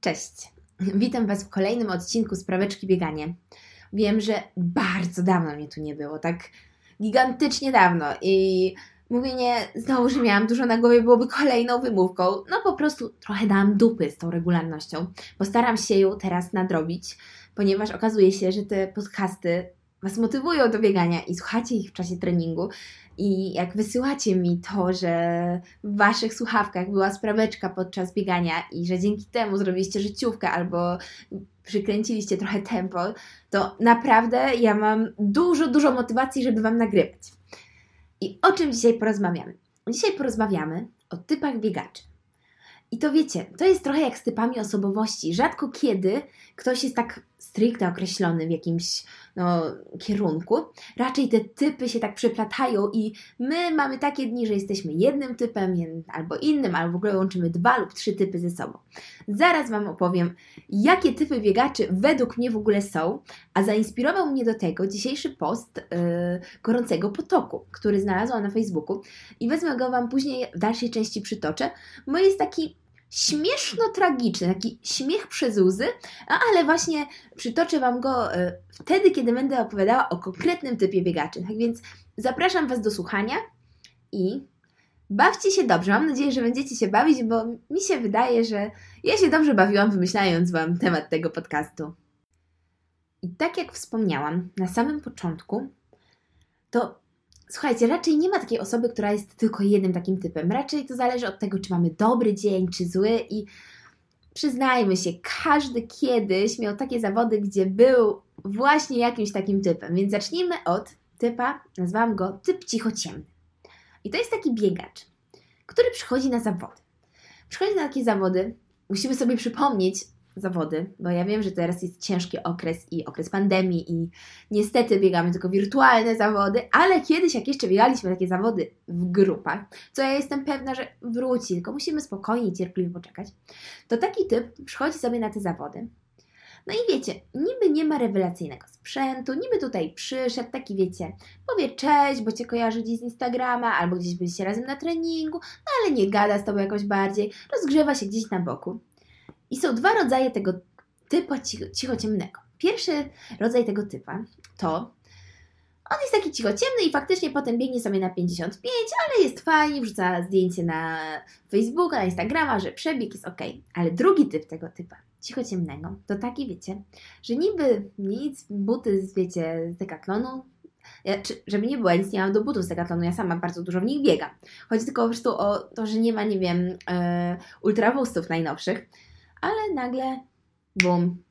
Cześć. Witam Was w kolejnym odcinku Spraweczki Bieganie. Wiem, że bardzo dawno mnie tu nie było, tak gigantycznie dawno i mówienie znowu, że miałam dużo na głowie byłoby kolejną wymówką. No po prostu trochę dałam dupy z tą regularnością. Postaram się ją teraz nadrobić, ponieważ okazuje się, że te podcasty Was motywują do biegania i słuchacie ich w czasie treningu. I jak wysyłacie mi to, że w Waszych słuchawkach była spraweczka podczas biegania i że dzięki temu zrobiliście życiówkę albo przykręciliście trochę tempo, to naprawdę ja mam dużo, dużo motywacji, żeby Wam nagrywać. I o czym dzisiaj porozmawiamy? Dzisiaj porozmawiamy o typach biegaczy. I to wiecie, to jest trochę jak z typami osobowości. Rzadko kiedy ktoś jest tak stricte określony w jakimś no, kierunku. Raczej te typy się tak przeplatają i my mamy takie dni, że jesteśmy jednym typem albo innym, albo w ogóle łączymy dwa lub trzy typy ze sobą. Zaraz Wam opowiem, jakie typy biegaczy według mnie w ogóle są, a zainspirował mnie do tego dzisiejszy post yy, Gorącego Potoku, który znalazłam na Facebooku i wezmę go Wam później w dalszej części przytoczę, bo jest taki śmieszno-tragiczny, taki śmiech przez łzy, ale właśnie przytoczę Wam go e, wtedy, kiedy będę opowiadała o konkretnym typie biegaczy. Tak więc zapraszam Was do słuchania i bawcie się dobrze. Mam nadzieję, że będziecie się bawić, bo mi się wydaje, że ja się dobrze bawiłam wymyślając Wam temat tego podcastu. I tak jak wspomniałam na samym początku, to Słuchajcie, raczej nie ma takiej osoby, która jest tylko jednym takim typem. Raczej to zależy od tego, czy mamy dobry dzień, czy zły i przyznajmy się, każdy kiedyś miał takie zawody, gdzie był właśnie jakimś takim typem. Więc zacznijmy od typa, nazwałam go typ cichociemny. I to jest taki biegacz, który przychodzi na zawody. Przychodzi na takie zawody, musimy sobie przypomnieć, zawody, bo ja wiem, że teraz jest ciężki okres i okres pandemii i niestety biegamy tylko wirtualne zawody, ale kiedyś jak jeszcze biegaliśmy takie zawody w grupach, co ja jestem pewna, że wróci, tylko musimy spokojnie i cierpliwie poczekać, to taki typ przychodzi sobie na te zawody. No i wiecie, niby nie ma rewelacyjnego sprzętu, niby tutaj przyszedł, taki wiecie, powie cześć, bo cię kojarzy gdzieś z Instagrama, albo gdzieś byliście razem na treningu, no ale nie gada z tobą jakoś bardziej, rozgrzewa się gdzieś na boku. I są dwa rodzaje tego typa cichociemnego. Pierwszy rodzaj tego typa to on jest taki cichociemny i faktycznie potem biegnie sobie na 55, ale jest fajnie, wrzuca zdjęcie na Facebooka, na Instagrama, że przebieg jest ok. Ale drugi typ tego typa, cichociemnego, to taki wiecie, że niby nic, buty wiecie z dekatlonu, ja, czy, żeby nie było, ja nic nie mam do butów z dekatlonu, ja sama bardzo dużo w nich biegam. Chodzi tylko po prostu o to, że nie ma, nie wiem, yy, ultrawustów najnowszych, ale nagle bum,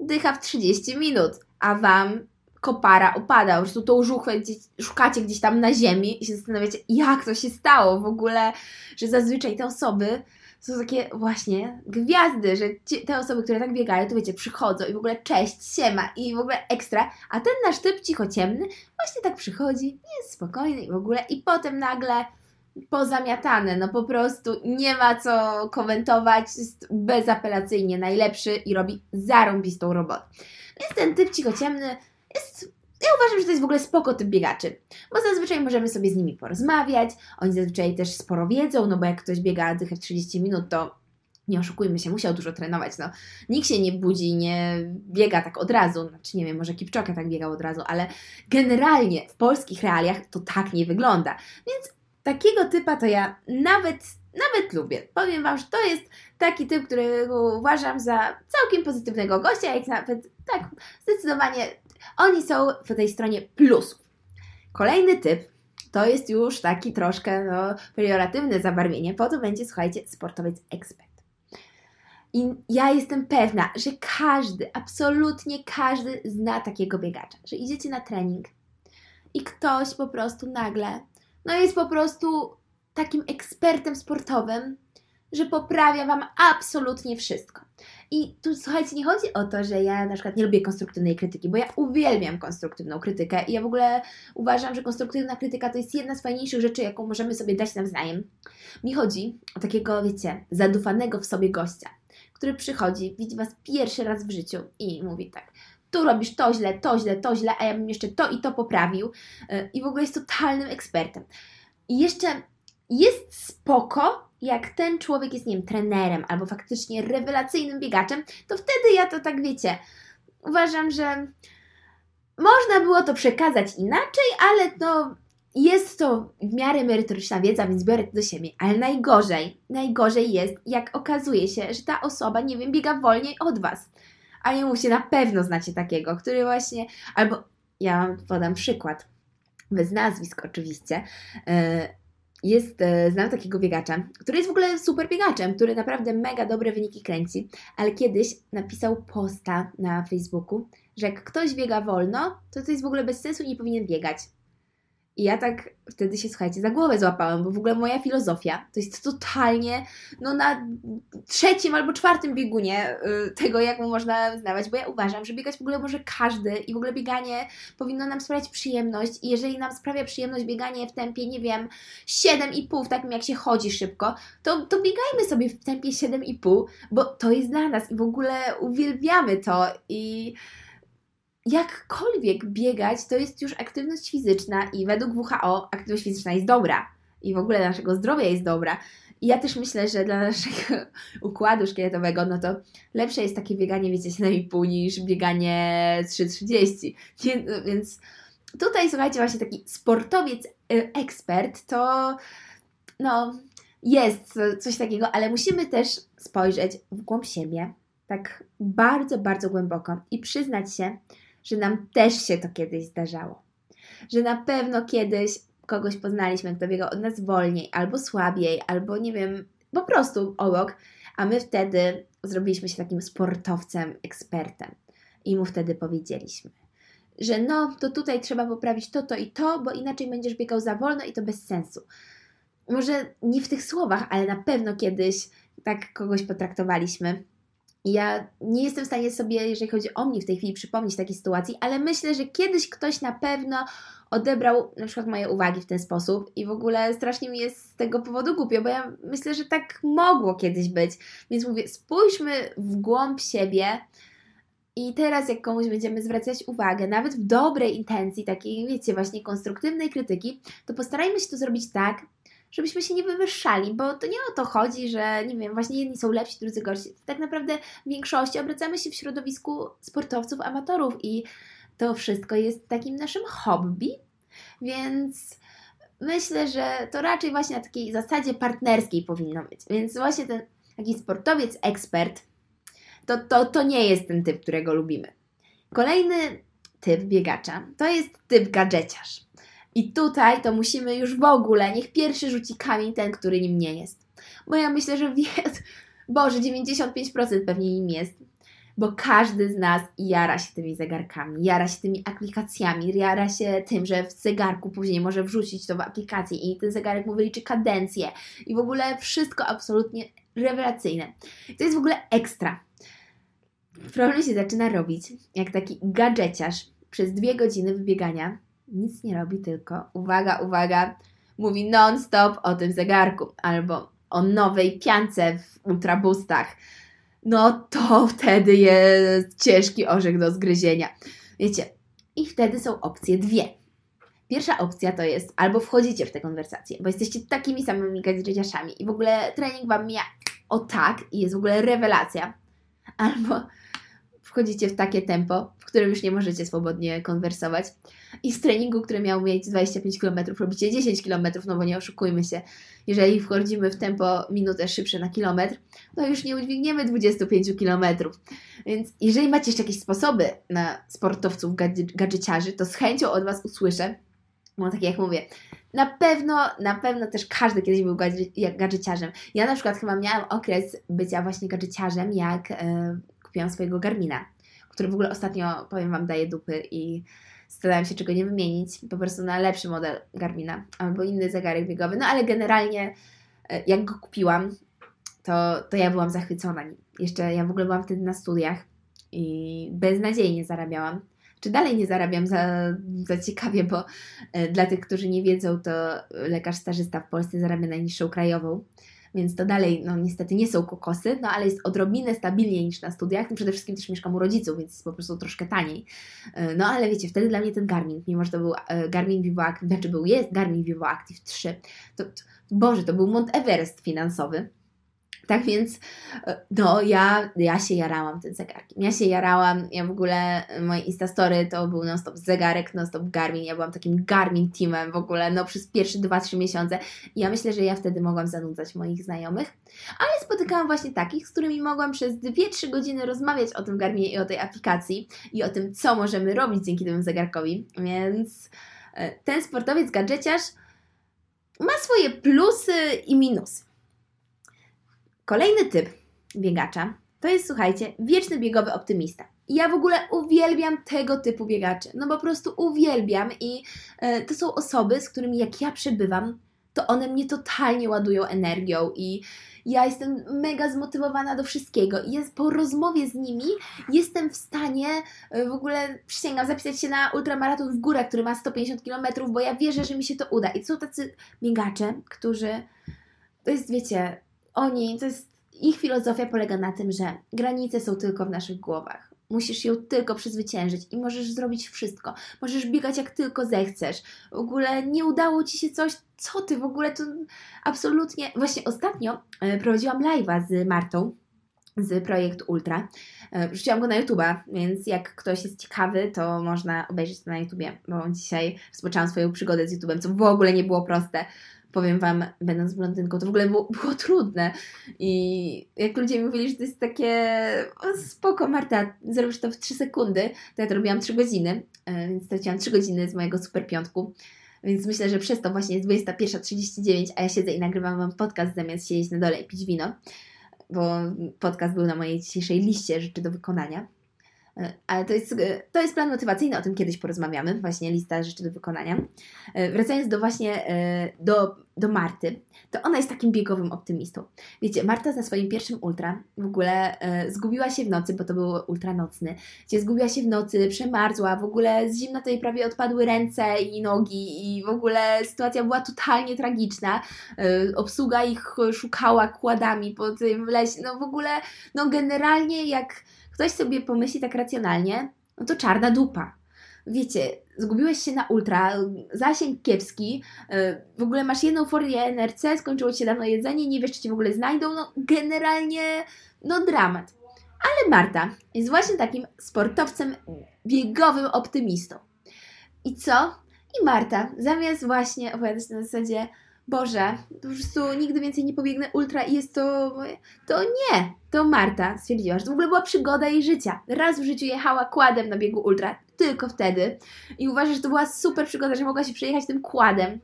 dycha w 30 minut, a Wam kopara opada, po prostu tą żuchwę gdzieś, szukacie gdzieś tam na ziemi i się zastanawiacie, jak to się stało w ogóle, że zazwyczaj te osoby są takie właśnie gwiazdy, że ci, te osoby, które tak biegają, to wiecie, przychodzą i w ogóle cześć, siema i w ogóle ekstra, a ten nasz typ cichociemny właśnie tak przychodzi, jest spokojny i w ogóle i potem nagle pozamiatane, no po prostu nie ma co komentować, jest bezapelacyjnie najlepszy i robi zarąbistą robotę. Więc ten typ cichociemny jest ja uważam, że to jest w ogóle spoko typ biegaczy, bo zazwyczaj możemy sobie z nimi porozmawiać, oni zazwyczaj też sporo wiedzą, no bo jak ktoś biega dychę 30 minut, to nie oszukujmy się, musiał dużo trenować, no. Nikt się nie budzi, nie biega tak od razu, znaczy nie wiem, może Kipczoka tak biegał od razu, ale generalnie w polskich realiach to tak nie wygląda, więc takiego typa to ja nawet, nawet lubię. Powiem Wam, że to jest taki typ, którego uważam za całkiem pozytywnego gościa, jak nawet tak zdecydowanie oni są po tej stronie plusów. Kolejny typ to jest już taki troszkę no, pejoratywne zabarwienie, po to będzie, słuchajcie, sportowiec ekspert. I ja jestem pewna, że każdy, absolutnie każdy zna takiego biegacza, że idziecie na trening i ktoś po prostu nagle no jest po prostu takim ekspertem sportowym, że poprawia Wam absolutnie wszystko. I tu słuchajcie, nie chodzi o to, że ja na przykład nie lubię konstruktywnej krytyki, bo ja uwielbiam konstruktywną krytykę i ja w ogóle uważam, że konstruktywna krytyka to jest jedna z fajniejszych rzeczy, jaką możemy sobie dać nawzajem. Mi chodzi o takiego, wiecie, zadufanego w sobie gościa, który przychodzi, widzi Was pierwszy raz w życiu i mówi tak, tu robisz to źle, to źle, to źle, a ja bym jeszcze to i to poprawił y, i w ogóle jest totalnym ekspertem. I jeszcze jest spoko, jak ten człowiek jest, nie wiem, trenerem albo faktycznie rewelacyjnym biegaczem, to wtedy ja to tak wiecie. Uważam, że można było to przekazać inaczej, ale no jest to w miarę merytoryczna wiedza, więc biorę to do siebie. Ale najgorzej, najgorzej jest, jak okazuje się, że ta osoba, nie wiem, biega wolniej od Was. A nie mówcie, na pewno znacie takiego, który właśnie, albo ja wam podam przykład, bez nazwisk oczywiście. E, jest, e, znam takiego biegacza, który jest w ogóle super biegaczem, który naprawdę mega dobre wyniki kręci, ale kiedyś napisał posta na Facebooku, że jak ktoś biega wolno, to to jest w ogóle bez sensu i nie powinien biegać. I ja tak wtedy się, słuchajcie, za głowę złapałam, bo w ogóle moja filozofia to jest totalnie no, na trzecim albo czwartym biegunie y, tego, jak mu można znawać, bo ja uważam, że biegać w ogóle może każdy i w ogóle bieganie powinno nam sprawiać przyjemność. I jeżeli nam sprawia przyjemność bieganie w tempie, nie wiem, 7,5, takim jak się chodzi szybko, to, to biegajmy sobie w tempie 7,5, bo to jest dla nas i w ogóle uwielbiamy to. I jakkolwiek biegać, to jest już aktywność fizyczna i według WHO aktywność fizyczna jest dobra i w ogóle dla naszego zdrowia jest dobra. I ja też myślę, że dla naszego układu szkieletowego, no to lepsze jest takie bieganie, wiecie, 7,5 niż bieganie 3,30. No, więc tutaj, słuchajcie, właśnie taki sportowiec, y, ekspert, to no jest coś takiego, ale musimy też spojrzeć w głąb siebie, tak bardzo, bardzo głęboko i przyznać się, że nam też się to kiedyś zdarzało. Że na pewno kiedyś kogoś poznaliśmy, kto biegał od nas wolniej, albo słabiej, albo nie wiem, po prostu obok, a my wtedy zrobiliśmy się takim sportowcem, ekspertem. I mu wtedy powiedzieliśmy, że no, to tutaj trzeba poprawić to, to i to, bo inaczej będziesz biegał za wolno i to bez sensu. Może nie w tych słowach, ale na pewno kiedyś tak kogoś potraktowaliśmy ja nie jestem w stanie sobie, jeżeli chodzi o mnie w tej chwili, przypomnieć takiej sytuacji, ale myślę, że kiedyś ktoś na pewno odebrał na przykład moje uwagi w ten sposób i w ogóle strasznie mi jest z tego powodu głupio, bo ja myślę, że tak mogło kiedyś być. Więc mówię, spójrzmy w głąb siebie i teraz jak komuś będziemy zwracać uwagę, nawet w dobrej intencji, takiej wiecie, właśnie konstruktywnej krytyki, to postarajmy się to zrobić tak, żebyśmy się nie wywyższali, bo to nie o to chodzi, że nie wiem, właśnie jedni są lepsi, drudzy gorsi. Tak naprawdę w większości obracamy się w środowisku sportowców, amatorów i to wszystko jest takim naszym hobby, więc myślę, że to raczej właśnie na takiej zasadzie partnerskiej powinno być. Więc właśnie ten taki sportowiec, ekspert, to, to, to nie jest ten typ, którego lubimy. Kolejny typ biegacza to jest typ gadżeciarz. I tutaj to musimy już w ogóle, niech pierwszy rzuci kamień ten, który nim nie jest. Bo ja myślę, że wie, Boże, 95% pewnie nim jest. Bo każdy z nas jara się tymi zegarkami, jara się tymi aplikacjami, jara się tym, że w zegarku później może wrzucić to w aplikację i ten zegarek mu wyliczy kadencję i w ogóle wszystko absolutnie rewelacyjne. To jest w ogóle ekstra. Problem się zaczyna robić, jak taki gadżeciarz przez dwie godziny wybiegania nic nie robi, tylko uwaga, uwaga, mówi non-stop o tym zegarku albo o nowej piance w ultrabustach. No to wtedy jest ciężki orzech do zgryzienia. Wiecie, i wtedy są opcje dwie. Pierwsza opcja to jest albo wchodzicie w tę konwersację, bo jesteście takimi samymi gadżeciaszami i w ogóle trening Wam mija o tak i jest w ogóle rewelacja. Albo wchodzicie w takie tempo, w którym już nie możecie swobodnie konwersować i z treningu, który miał mieć 25 km, robicie 10 km, no bo nie oszukujmy się, jeżeli wchodzimy w tempo minutę szybsze na kilometr, to już nie udźwigniemy 25 km. Więc jeżeli macie jeszcze jakieś sposoby na sportowców gadżeciarzy, to z chęcią od Was usłyszę, bo tak jak mówię, na pewno, na pewno też każdy kiedyś był gadżeciarzem. Ja na przykład chyba miałam okres bycia właśnie gadżeciarzem, jak yy, kupiłam swojego Garmina, który w ogóle ostatnio, powiem Wam, daje dupy i starałam się czego nie wymienić, po prostu na lepszy model Garmina albo inny zegarek biegowy. No ale generalnie e, jak go kupiłam, to, to ja byłam zachwycona Jeszcze ja w ogóle byłam wtedy na studiach i beznadziejnie zarabiałam. Czy dalej nie zarabiam za, za ciekawie, bo e, dla tych, którzy nie wiedzą, to lekarz stażysta w Polsce zarabia najniższą krajową. Więc to dalej, no niestety nie są kokosy, no ale jest odrobinę stabilniej niż na studiach. Przede wszystkim też mieszkam u rodziców, więc jest po prostu troszkę taniej. No ale wiecie, wtedy dla mnie ten Garmin, mimo że to był Garmin Vivo Active, znaczy był, jest Garmin Vivo Active 3, to, to Boże, to był Mont Everest finansowy. Tak więc, e, no, ja, ja się jarałam tym zegarkiem. Ja się jarałam, ja w ogóle, moje Instastory to był non-stop zegarek, non-stop Garmin. Ja byłam takim Garmin teamem w ogóle, no, przez pierwsze 2-3 miesiące. Ja myślę, że ja wtedy mogłam zanudzać moich znajomych. Ale spotykałam właśnie takich, z którymi mogłam przez 2-3 godziny rozmawiać o tym Garminie i o tej aplikacji i o tym, co możemy robić dzięki temu zegarkowi. Więc e, ten sportowiec gadżeciarz ma swoje plusy i minusy. Kolejny typ biegacza to jest, słuchajcie, wieczny biegowy optymista. Ja w ogóle uwielbiam tego typu biegaczy. No po prostu uwielbiam i e, to są osoby, z którymi jak ja przebywam, to one mnie totalnie ładują energią i ja jestem mega zmotywowana do wszystkiego i jest, po rozmowie z nimi jestem w stanie e, w ogóle, przysięgam, zapisać się na ultramaraton w górę, który ma 150 km, bo ja wierzę, że mi się to uda. I są tacy biegacze, którzy, to jest, wiecie, oni, to jest, ich filozofia polega na tym, że granice są tylko w naszych głowach. Musisz ją tylko przezwyciężyć i możesz zrobić wszystko. Możesz biegać jak tylko zechcesz. W ogóle nie udało ci się coś, co ty w ogóle to absolutnie. Właśnie ostatnio e, prowadziłam live'a z Martą z Projekt Ultra. E, wrzuciłam go na YouTube'a, więc jak ktoś jest ciekawy, to można obejrzeć to na YouTubie, bo dzisiaj rozpoczęłam swoją przygodę z YouTube'em, co w ogóle nie było proste powiem Wam, będąc blondynką, to w ogóle było, było trudne. I jak ludzie mówili, że to jest takie spoko, Marta, zrobisz to w 3 sekundy, to ja to robiłam 3 godziny, e, więc straciłam 3 godziny z mojego super piątku. Więc myślę, że przez to właśnie jest 21.39, a ja siedzę i nagrywam Wam podcast zamiast siedzieć na dole i pić wino, bo podcast był na mojej dzisiejszej liście rzeczy do wykonania. E, ale to jest, e, to jest plan motywacyjny, o tym kiedyś porozmawiamy, właśnie lista rzeczy do wykonania. E, wracając do właśnie do, do Marty, to ona jest takim biegowym optymistą. Wiecie, Marta na swoim pierwszym ultra w ogóle zgubiła się w nocy, bo to był ultra nocny, gdzie zgubiła się w nocy, przemarzła, w ogóle z zimna to jej prawie odpadły ręce i nogi i w ogóle sytuacja była totalnie tragiczna. obsługa ich szukała kładami po tym lesie, no w ogóle, no generalnie jak ktoś sobie pomyśli tak racjonalnie, no to czarna dupa. Wiecie, zgubiłeś się na ultra, zasięg kiepski, y, w ogóle masz jedną forię NRC, skończyło ci się dawno jedzenie, nie wiesz, czy cię w ogóle znajdą, no generalnie, no dramat. Ale Marta jest właśnie takim sportowcem biegowym optymistą. I co? I Marta, zamiast właśnie opowiadać na zasadzie, Boże, po prostu nigdy więcej nie pobiegnę ultra i jest to... To nie! To Marta stwierdziła, że to w ogóle była przygoda jej życia. Raz w życiu jechała kładem na biegu ultra, tylko wtedy. I uważa, że to była super przygoda, że mogła się przejechać tym kładem.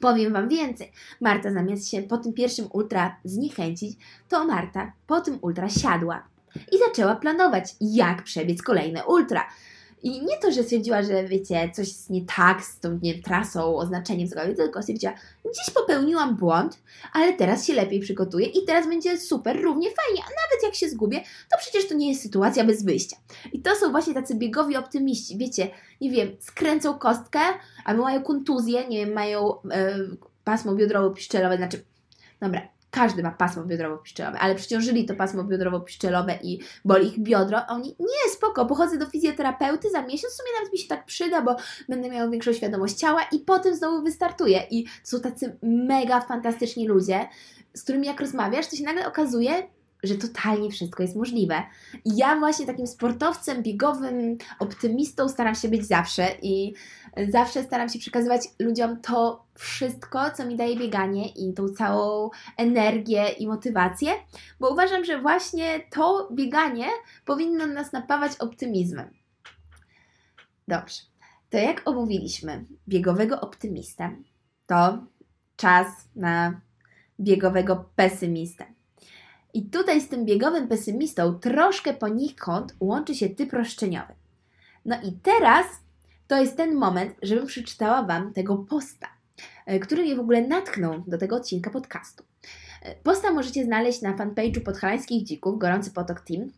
Powiem Wam więcej. Marta zamiast się po tym pierwszym ultra zniechęcić, to Marta po tym ultra siadła i zaczęła planować, jak przebiec kolejne ultra. I nie to, że stwierdziła, że wiecie, coś jest nie tak z tą nie, trasą, oznaczeniem cokolwiek, tylko stwierdziła, gdzieś popełniłam błąd, ale teraz się lepiej przygotuję i teraz będzie super, równie fajnie, a nawet jak się zgubię, to przecież to nie jest sytuacja bez wyjścia. I to są właśnie tacy biegowi optymiści, wiecie, nie wiem, skręcą kostkę, albo mają kontuzję, nie wiem, mają e, pasmo biodrowo-piszczelowe, znaczy, dobra, każdy ma pasmo biodrowo-piszczelowe, ale przeciążyli to pasmo biodrowo-piszczelowe i boli ich biodro, a oni, nie, spoko, pochodzę do fizjoterapeuty za miesiąc, w sumie nawet mi się tak przyda, bo będę miał większą świadomość ciała i potem znowu wystartuję. I są tacy mega fantastyczni ludzie, z którymi jak rozmawiasz, to się nagle okazuje, że totalnie wszystko jest możliwe. I ja właśnie takim sportowcem, biegowym, optymistą staram się być zawsze i zawsze staram się przekazywać ludziom to wszystko, co mi daje bieganie i tą całą energię i motywację, bo uważam, że właśnie to bieganie powinno nas napawać optymizmem. Dobrze. To jak omówiliśmy biegowego optymistę, to czas na biegowego pesymistę. I tutaj z tym biegowym pesymistą troszkę poniekąd łączy się typ roszczeniowy. No i teraz to jest ten moment, żebym przeczytała Wam tego posta, e, który mnie w ogóle natknął do tego odcinka podcastu. E, posta możecie znaleźć na fanpage'u Podhalańskich Dzików, Gorący Potok Team.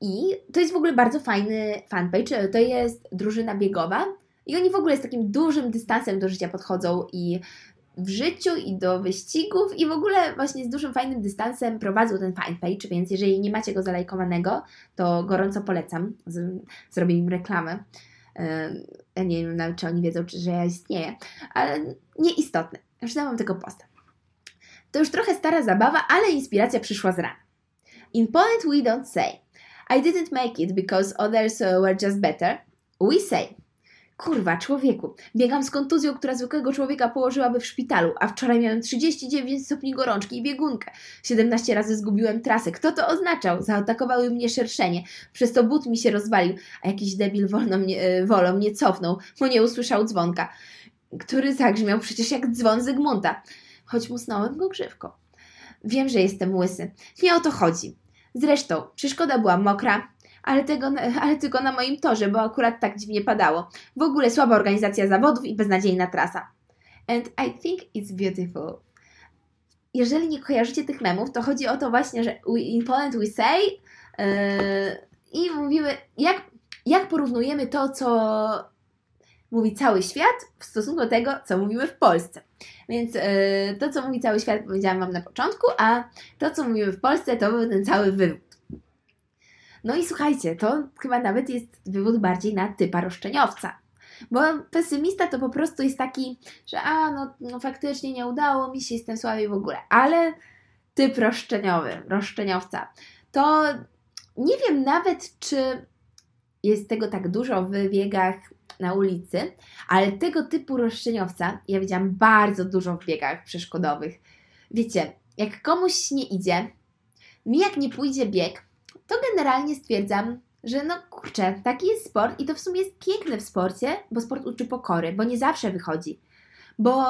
I to jest w ogóle bardzo fajny fanpage. To jest drużyna biegowa i oni w ogóle z takim dużym dystansem do życia podchodzą i w życiu i do wyścigów i w ogóle właśnie z dużym fajnym dystansem prowadzą ten fanpage, więc jeżeli nie macie go zalajkowanego, to gorąco polecam. Zrobię im reklamę. Ja nie wiem nawet, czy oni wiedzą, czy, że ja istnieję, ale nieistotne. Już dałam tego posta. To już trochę stara zabawa, ale inspiracja przyszła z rana. In Poland we don't say I didn't make it because others were just better. We say Kurwa, człowieku, biegam z kontuzją, która zwykłego człowieka położyłaby w szpitalu, a wczoraj miałem 39 stopni gorączki i biegunkę. 17 razy zgubiłem trasę. Kto to oznaczał? Zaatakowały mnie szerszenie. Przez to but mi się rozwalił, a jakiś debil wolno mnie, e, wolą mnie cofnął, bo nie usłyszał dzwonka, który zagrzmiał przecież jak dzwon Zygmunta, choć musnąłem go grzywką. Wiem, że jestem łysy. Nie o to chodzi. Zresztą, przeszkoda była mokra, ale, tego, ale tylko na moim torze, bo akurat tak dziwnie padało. W ogóle słaba organizacja zawodów i beznadziejna trasa. And I think it's beautiful. Jeżeli nie kojarzycie tych memów, to chodzi o to właśnie, że in Poland we say yy, i mówimy, jak, jak porównujemy to, co mówi cały świat w stosunku do tego, co mówimy w Polsce. Więc yy, to, co mówi cały świat, powiedziałam Wam na początku, a to, co mówimy w Polsce, to był ten cały wywód. No i słuchajcie, to chyba nawet jest wywód bardziej na typa roszczeniowca. Bo pesymista to po prostu jest taki, że a, no, no faktycznie nie udało mi się, jestem słaby w ogóle. Ale typ roszczeniowy, roszczeniowca, to nie wiem nawet, czy jest tego tak dużo w biegach na ulicy, ale tego typu roszczeniowca ja widziałam bardzo dużo w biegach przeszkodowych. Wiecie, jak komuś nie idzie, mi jak nie pójdzie bieg, to generalnie stwierdzam, że no kurczę, taki jest sport i to w sumie jest piękne w sporcie, bo sport uczy pokory, bo nie zawsze wychodzi. Bo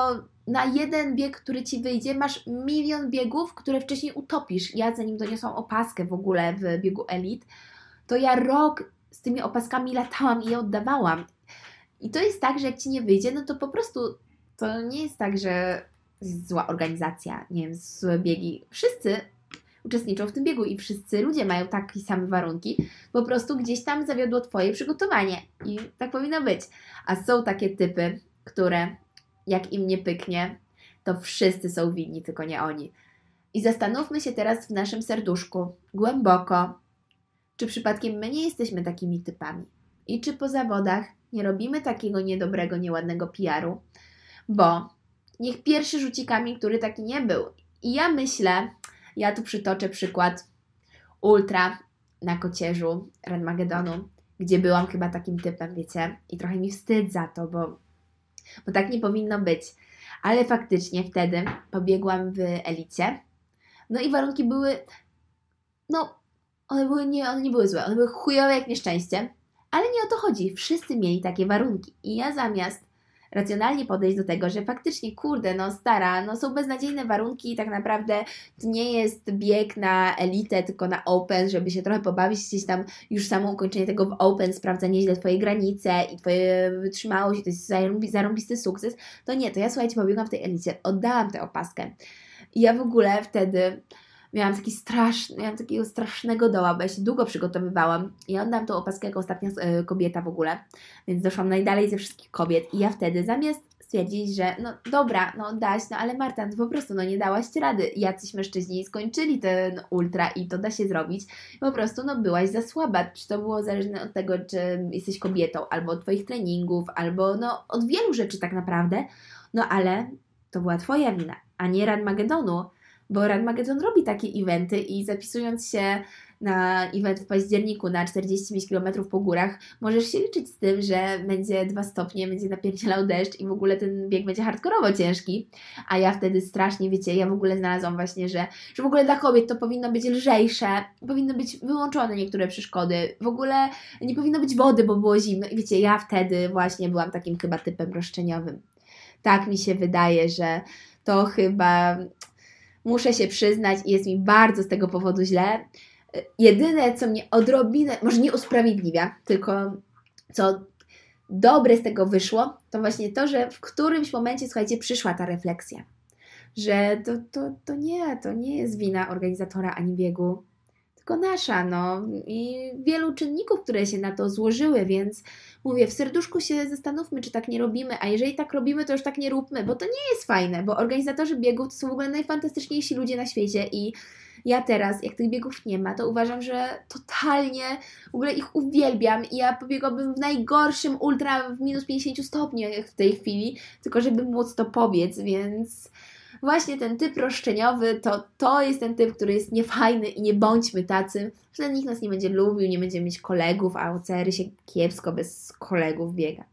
na jeden bieg, który ci wyjdzie, masz milion biegów, które wcześniej utopisz. Ja zanim doniosłam opaskę w ogóle w biegu elit, to ja rok z tymi opaskami latałam i je oddawałam. I to jest tak, że jak ci nie wyjdzie, no to po prostu to nie jest tak, że zła organizacja, nie wiem, złe biegi. Wszyscy uczestniczą w tym biegu i wszyscy ludzie mają takie same warunki, po prostu gdzieś tam zawiodło Twoje przygotowanie i tak powinno być. A są takie typy, które jak im nie pyknie, to wszyscy są winni, tylko nie oni. I zastanówmy się teraz w naszym serduszku, głęboko, czy przypadkiem my nie jesteśmy takimi typami i czy po zawodach nie robimy takiego niedobrego, nieładnego PR-u, bo niech pierwszy rzuci kamień, który taki nie był. I ja myślę, ja tu przytoczę przykład Ultra na kocierzu Redmagedonu, gdzie byłam chyba takim typem, wiecie, i trochę mi wstyd za to, bo, bo tak nie powinno być. Ale faktycznie wtedy pobiegłam w elicie. No i warunki były, no, one były nie, one nie były złe, one były chujowe jak nieszczęście, ale nie o to chodzi. Wszyscy mieli takie warunki. I ja zamiast racjonalnie podejść do tego, że faktycznie, kurde, no stara, no są beznadziejne warunki i tak naprawdę to nie jest bieg na elitę, tylko na open, żeby się trochę pobawić gdzieś tam już samo ukończenie tego w open sprawdza nieźle Twoje granice i Twoje wytrzymałość, to jest zarąbisty sukces, to nie, to ja słuchajcie, pobiegłam w tej elicie, oddałam tę opaskę. I ja w ogóle wtedy miałam taki straszny, miałam takiego strasznego doła, bo ja się długo przygotowywałam i oddam tą opaskę jako ostatnia e, kobieta w ogóle, więc doszłam najdalej ze wszystkich kobiet i ja wtedy zamiast stwierdzić, że no dobra, no daś, no ale Marta, ty po prostu no nie dałaś rady. Jacyś mężczyźni skończyli ten ultra i to da się zrobić. Po prostu no byłaś za słaba. Czy to było zależne od tego, czy jesteś kobietą, albo od twoich treningów, albo no od wielu rzeczy tak naprawdę. No ale to była twoja wina, a nie Radmagedonu bo Radmagedon robi takie eventy i zapisując się na event w październiku na 45 km po górach, możesz się liczyć z tym, że będzie 2 stopnie, będzie napierdzielał deszcz i w ogóle ten bieg będzie hardkorowo ciężki. A ja wtedy strasznie, wiecie, ja w ogóle znalazłam właśnie, że, że w ogóle dla kobiet to powinno być lżejsze, powinno być wyłączone niektóre przeszkody, w ogóle nie powinno być wody, bo było zimno. I wiecie, ja wtedy właśnie byłam takim chyba typem roszczeniowym. Tak mi się wydaje, że to chyba muszę się przyznać jest mi bardzo z tego powodu źle. Jedyne, co mnie odrobinę, może nie usprawiedliwia, tylko co dobre z tego wyszło, to właśnie to, że w którymś momencie, słuchajcie, przyszła ta refleksja, że to, to, to nie, to nie jest wina organizatora ani biegu, tylko nasza, no. I wielu czynników, które się na to złożyły, więc mówię, w serduszku się zastanówmy, czy tak nie robimy, a jeżeli tak robimy, to już tak nie róbmy, bo to nie jest fajne, bo organizatorzy biegów to są w ogóle najfantastyczniejsi ludzie na świecie i ja teraz, jak tych biegów nie ma, to uważam, że totalnie w ogóle ich uwielbiam i ja pobiegłabym w najgorszym ultra w minus 50 stopni w tej chwili, tylko żeby móc to pobiec, więc właśnie ten typ roszczeniowy to, to jest ten typ, który jest niefajny i nie bądźmy tacy, że nikt nas nie będzie lubił, nie będziemy mieć kolegów, a OCR się kiepsko bez kolegów biega.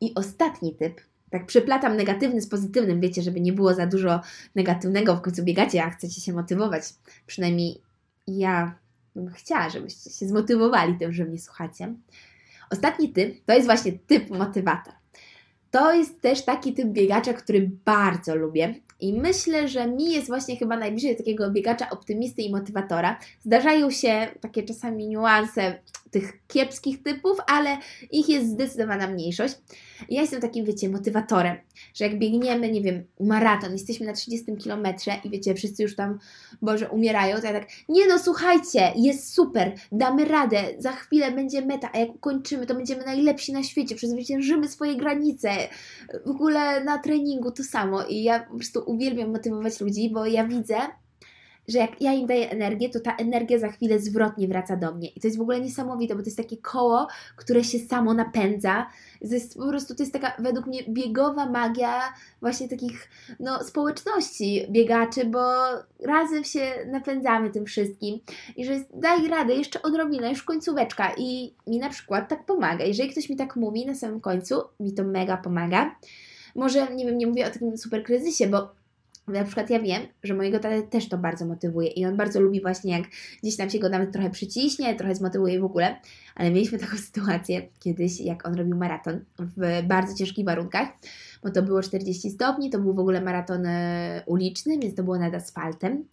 I ostatni typ, tak przeplatam negatywny z pozytywnym, wiecie, żeby nie było za dużo negatywnego, w końcu biegacie, a chcecie się motywować. Przynajmniej ja bym chciała, żebyście się zmotywowali tym, że mnie słuchacie. Ostatni typ to jest właśnie typ motywator. To jest też taki typ biegacza, który bardzo lubię i myślę, że mi jest właśnie chyba najbliżej takiego biegacza optymisty i motywatora. Zdarzają się takie czasami niuanse tych kiepskich typów, ale ich jest zdecydowana mniejszość. Ja jestem takim, wiecie, motywatorem, że jak biegniemy, nie wiem, maraton, jesteśmy na 30 kilometrze i wiecie, wszyscy już tam, Boże, umierają, to ja tak, nie no, słuchajcie, jest super, damy radę, za chwilę będzie meta, a jak ukończymy, to będziemy najlepsi na świecie, przezwyciężymy swoje granice, w ogóle na treningu to samo i ja po prostu uwielbiam motywować ludzi, bo ja widzę, że jak ja im daję energię, to ta energia za chwilę zwrotnie wraca do mnie. I to jest w ogóle niesamowite, bo to jest takie koło, które się samo napędza. To jest po prostu, to jest taka według mnie biegowa magia właśnie takich no, społeczności biegaczy, bo razem się napędzamy tym wszystkim. I że daj radę, jeszcze odrobinę, już końcóweczka. I mi na przykład tak pomaga. Jeżeli ktoś mi tak mówi na samym końcu, mi to mega pomaga. Może, nie wiem, nie mówię o takim super kryzysie, bo na przykład ja wiem, że mojego tatę też to bardzo motywuje i on bardzo lubi właśnie jak gdzieś tam się go nawet trochę przyciśnie, trochę zmotywuje w ogóle, ale mieliśmy taką sytuację kiedyś, jak on robił maraton w bardzo ciężkich warunkach, bo to było 40 stopni, to był w ogóle maraton e, uliczny, więc to było nad asfaltem.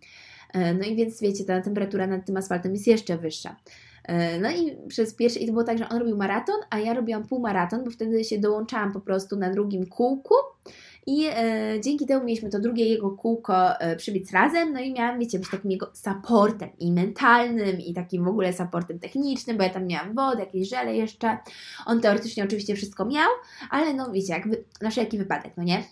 E, no i więc wiecie, ta temperatura nad tym asfaltem jest jeszcze wyższa. E, no i przez pierwszy, i to było tak, że on robił maraton, a ja robiłam półmaraton, bo wtedy się dołączałam po prostu na drugim kółku i e, dzięki temu mieliśmy to drugie jego kółko e, przybiec razem, no i miałam, wiecie, być takim jego supportem i mentalnym, i takim w ogóle supportem technicznym, bo ja tam miałam wodę, jakieś żele jeszcze. On teoretycznie oczywiście wszystko miał, ale no wiecie, jakby na wszelki wypadek, no nie?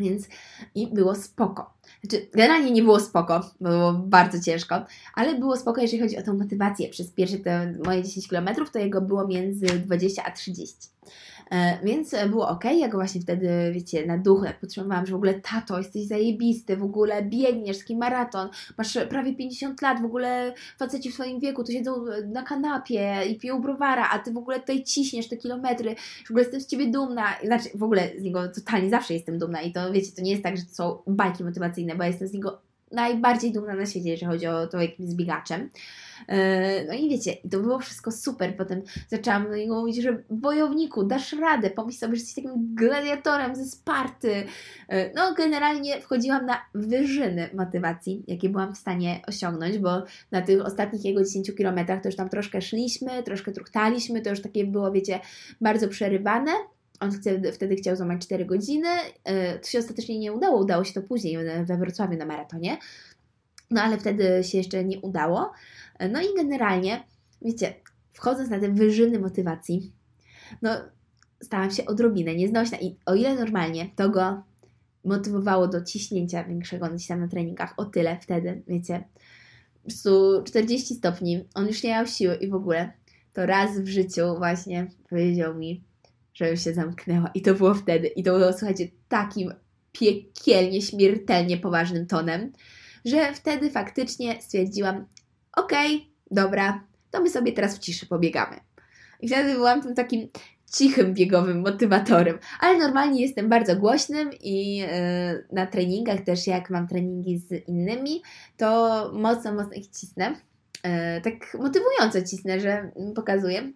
Więc i było spoko. Znaczy, generalnie nie było spoko, bo było bardzo ciężko, ale było spoko, jeżeli chodzi o tę motywację. Przez pierwsze te moje 10 km to jego było między 20 a 30. E, więc było ok, ja go właśnie wtedy, wiecie, na duchu jak podtrzymywałam, że w ogóle tato, jesteś zajebisty, w ogóle biegniesz, taki maraton, masz prawie 50 lat, w ogóle faceci w swoim wieku tu siedzą na kanapie i piją browara, a ty w ogóle tutaj ciśniesz te kilometry, w ogóle jestem z ciebie dumna, znaczy w ogóle z niego totalnie zawsze jestem dumna i to wiecie, to nie jest tak, że to są bajki motywacyjne, bo ja jestem z niego najbardziej dumna na świecie, jeżeli chodzi o to, jakim jest biegaczem. E, no i wiecie, to było wszystko super. Potem zaczęłam do niego mówić, że wojowniku, dasz radę, pomyśl sobie, że jesteś takim gladiatorem ze Sparty. E, no, generalnie wchodziłam na wyżyny motywacji, jakie byłam w stanie osiągnąć, bo na tych ostatnich jego 10 kilometrach to już tam troszkę szliśmy, troszkę truchtaliśmy, to już takie było, wiecie, bardzo przerywane. On wtedy chciał złamać 4 godziny. E, to się ostatecznie nie udało, udało się to później we Wrocławiu na maratonie. No ale wtedy się jeszcze nie udało. E, no i generalnie, wiecie, wchodząc na te wyżyny motywacji, no stałam się odrobinę nieznośna i o ile normalnie to go motywowało do ciśnięcia większego gdzieś tam na treningach, o tyle wtedy, wiecie, po prostu 40 stopni, on już nie miał siły i w ogóle, to raz w życiu właśnie powiedział mi, żebym się zamknęła i to było wtedy i to było, słuchajcie, takim piekielnie, śmiertelnie poważnym tonem, że wtedy faktycznie stwierdziłam, okej, okay, dobra, to my sobie teraz w ciszy pobiegamy. I wtedy byłam tym takim cichym biegowym motywatorem, ale normalnie jestem bardzo głośnym i yy, na treningach też jak mam treningi z innymi, to mocno, mocno ich cisnę. Yy, tak motywująco cisnę, że pokazuję.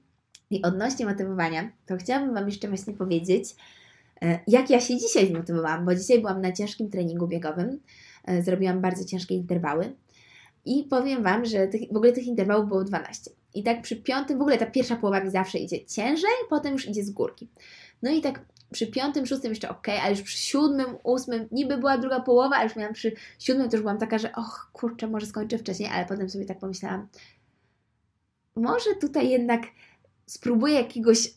I odnośnie motywowania, to chciałabym Wam jeszcze właśnie powiedzieć, yy, jak ja się dzisiaj zmotywowałam, bo dzisiaj byłam na ciężkim treningu biegowym, zrobiłam bardzo ciężkie interwały i powiem Wam, że tych, w ogóle tych interwałów było 12. I tak przy piątym, w ogóle ta pierwsza połowa mi zawsze idzie ciężej, potem już idzie z górki. No i tak przy piątym, szóstym jeszcze ok, ale już przy siódmym, ósmym niby była druga połowa, ale już miałam przy siódmym, to już byłam taka, że och, kurczę, może skończę wcześniej, ale potem sobie tak pomyślałam, może tutaj jednak spróbuję jakiegoś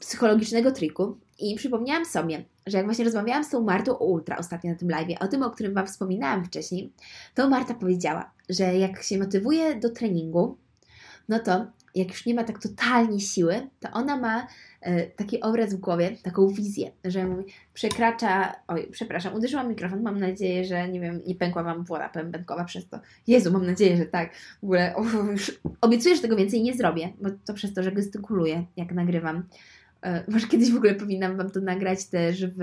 psychologicznego triku i przypomniałam sobie, że jak właśnie rozmawiałam z tą Martą o Ultra ostatnio na tym live, o tym, o którym Wam wspominałam wcześniej, to Marta powiedziała, że jak się motywuje do treningu, no to jak już nie ma tak totalnie siły, to ona ma e, taki obraz w głowie, taką wizję, że mówi, przekracza, oj, przepraszam, uderzyłam mikrofon, mam nadzieję, że nie wiem, nie pękła Wam woda pębenkowa przez to. Jezu, mam nadzieję, że tak. W ogóle o, już obiecuję, że tego więcej nie zrobię, bo to przez to, że gestykuluję, jak nagrywam. E, może kiedyś w ogóle powinnam Wam to nagrać też w,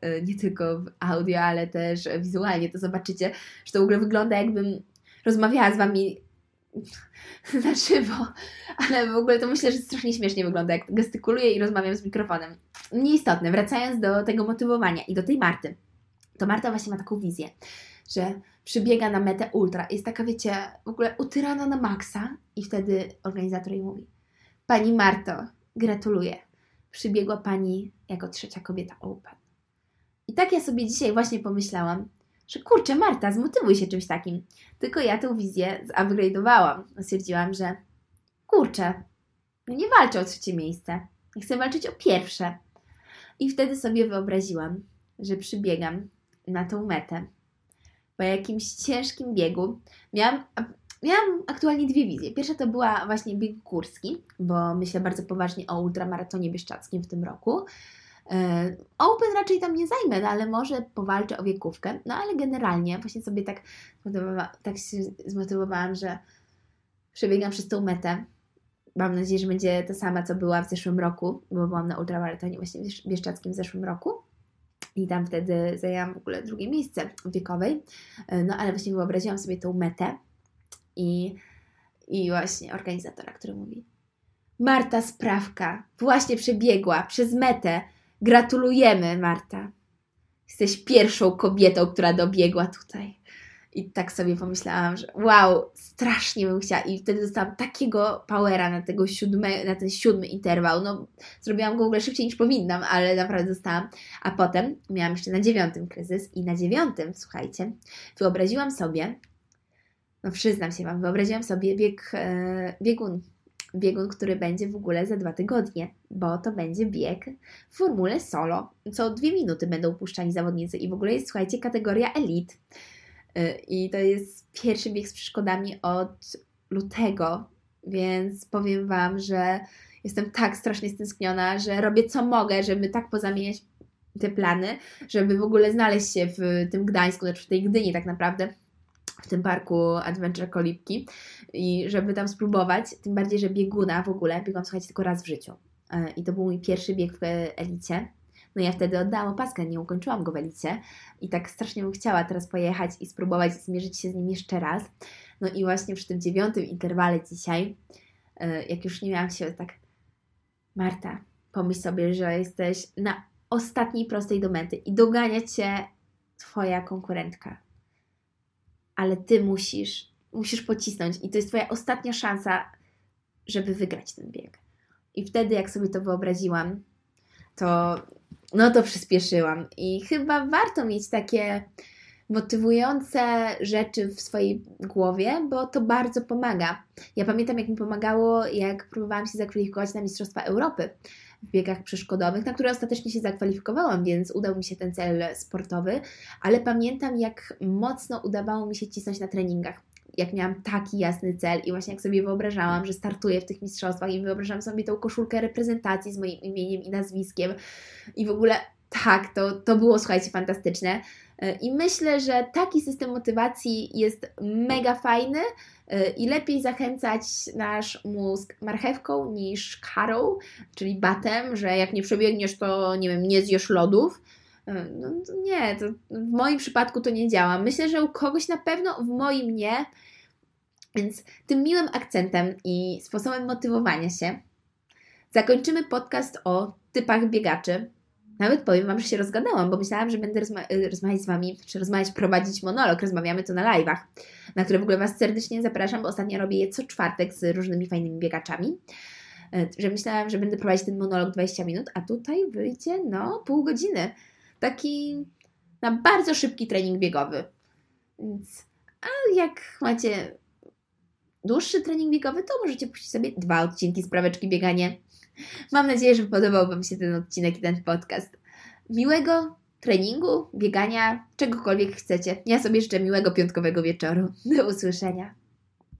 e, nie tylko w audio, ale też wizualnie, to zobaczycie, że to w ogóle wygląda jakbym rozmawiała z Wami na żywo, ale w ogóle to myślę, że strasznie śmiesznie wygląda, jak gestykuluję i rozmawiam z mikrofonem. Nieistotne, wracając do tego motywowania i do tej Marty, to Marta właśnie ma taką wizję, że przybiega na metę ultra, jest taka, wiecie, w ogóle utyrana na maksa i wtedy organizator jej mówi Pani Marto, gratuluję, przybiegła Pani jako trzecia kobieta Open. I tak ja sobie dzisiaj właśnie pomyślałam, że kurczę, Marta, zmotywuj się czymś takim. Tylko ja tę wizję zupgrade'owałam. Stwierdziłam, że kurczę, no nie walczę o trzecie miejsce. Chcę walczyć o pierwsze. I wtedy sobie wyobraziłam, że przybiegam na tą metę. Po jakimś ciężkim biegu miałam, miałam aktualnie dwie wizje. Pierwsza to była właśnie bieg górski, bo myślę bardzo poważnie o ultramaratonie bieszczackim w tym roku. E, Open raczej tam nie zajmę, no ale może powalczę o wiekówkę. No ale generalnie właśnie sobie tak, tak się zmotywowałam, że przebiegam przez tą metę. Mam nadzieję, że będzie ta sama, co była w zeszłym roku, bo byłam na ultramaratonie właśnie bieszczackim w zeszłym roku. I tam wtedy zajęłam w ogóle drugie miejsce wiekowej. E, no ale właśnie wyobraziłam sobie tą metę i, i właśnie organizatora, który mówi Marta Sprawka właśnie przebiegła przez metę Gratulujemy, Marta. Jesteś pierwszą kobietą, która dobiegła tutaj. I tak sobie pomyślałam, że wow, strasznie bym chciała. I wtedy dostałam takiego powera na, tego siódme, na ten siódmy interwał. No, zrobiłam go w ogóle szybciej niż powinnam, ale naprawdę dostałam. A potem miałam jeszcze na dziewiątym kryzys i na dziewiątym, słuchajcie, wyobraziłam sobie, no przyznam się Wam, wyobraziłam sobie bieg, e, biegun biegun, który będzie w ogóle za dwa tygodnie, bo to będzie bieg w formule solo. Co dwie minuty będą puszczani zawodnicy i w ogóle jest, słuchajcie, kategoria elite. Y, I to jest pierwszy bieg z przeszkodami od lutego, więc powiem Wam, że jestem tak strasznie stęskniona, że robię co mogę, żeby tak pozamieniać te plany, żeby w ogóle znaleźć się w tym Gdańsku, znaczy w tej Gdyni tak naprawdę, w tym parku Adventure Kolibki i żeby tam spróbować, tym bardziej, że bieguna w ogóle biegłam, słuchajcie, tylko raz w życiu. E, I to był mój pierwszy bieg w elicie. No ja wtedy oddałam opaskę, nie ukończyłam go w elicie i tak strasznie bym chciała teraz pojechać i spróbować zmierzyć się z nim jeszcze raz. No i właśnie przy tym dziewiątym interwale dzisiaj, e, jak już nie miałam się tak Marta, pomyśl sobie, że jesteś na ostatniej prostej do mety i dogania Cię Twoja konkurentka ale ty musisz, musisz pocisnąć i to jest twoja ostatnia szansa, żeby wygrać ten bieg. I wtedy, jak sobie to wyobraziłam, to no to przyspieszyłam. I chyba warto mieć takie motywujące rzeczy w swojej głowie, bo to bardzo pomaga. Ja pamiętam, jak mi pomagało, jak próbowałam się zakwalifikować na Mistrzostwa Europy w biegach przeszkodowych, na które ostatecznie się zakwalifikowałam, więc udał mi się ten cel sportowy, ale pamiętam, jak mocno udawało mi się cisnąć na treningach. Jak miałam taki jasny cel i właśnie jak sobie wyobrażałam, że startuję w tych mistrzostwach i wyobrażałam sobie tą koszulkę reprezentacji z moim imieniem i nazwiskiem i w ogóle tak, to, to było, słuchajcie, fantastyczne. I myślę, że taki system motywacji jest mega fajny i lepiej zachęcać nasz mózg marchewką niż karą, czyli batem, że jak nie przebiegniesz, to nie wiem, nie zjesz lodów. No, nie, to w moim przypadku to nie działa. Myślę, że u kogoś na pewno, w moim nie. Więc tym miłym akcentem i sposobem motywowania się zakończymy podcast o typach biegaczy. Nawet powiem Wam, że się rozgadałam, bo myślałam, że będę rozma y, rozmawiać z Wami, czy rozmawiać, prowadzić monolog. Rozmawiamy to na live'ach, na które w ogóle Was serdecznie zapraszam, bo ostatnio robię je co czwartek z różnymi fajnymi biegaczami. e, że myślałam, że będę prowadzić ten monolog 20 minut, a tutaj wyjdzie, no, pół godziny. Taki na bardzo szybki trening biegowy. Więc, a jak macie dłuższy trening biegowy, to możecie puścić sobie dwa odcinki z praweczki bieganie. Mam nadzieję, że podobał Wam się ten odcinek i ten podcast. Miłego treningu, biegania, czegokolwiek chcecie. Ja sobie życzę miłego piątkowego wieczoru. Do usłyszenia.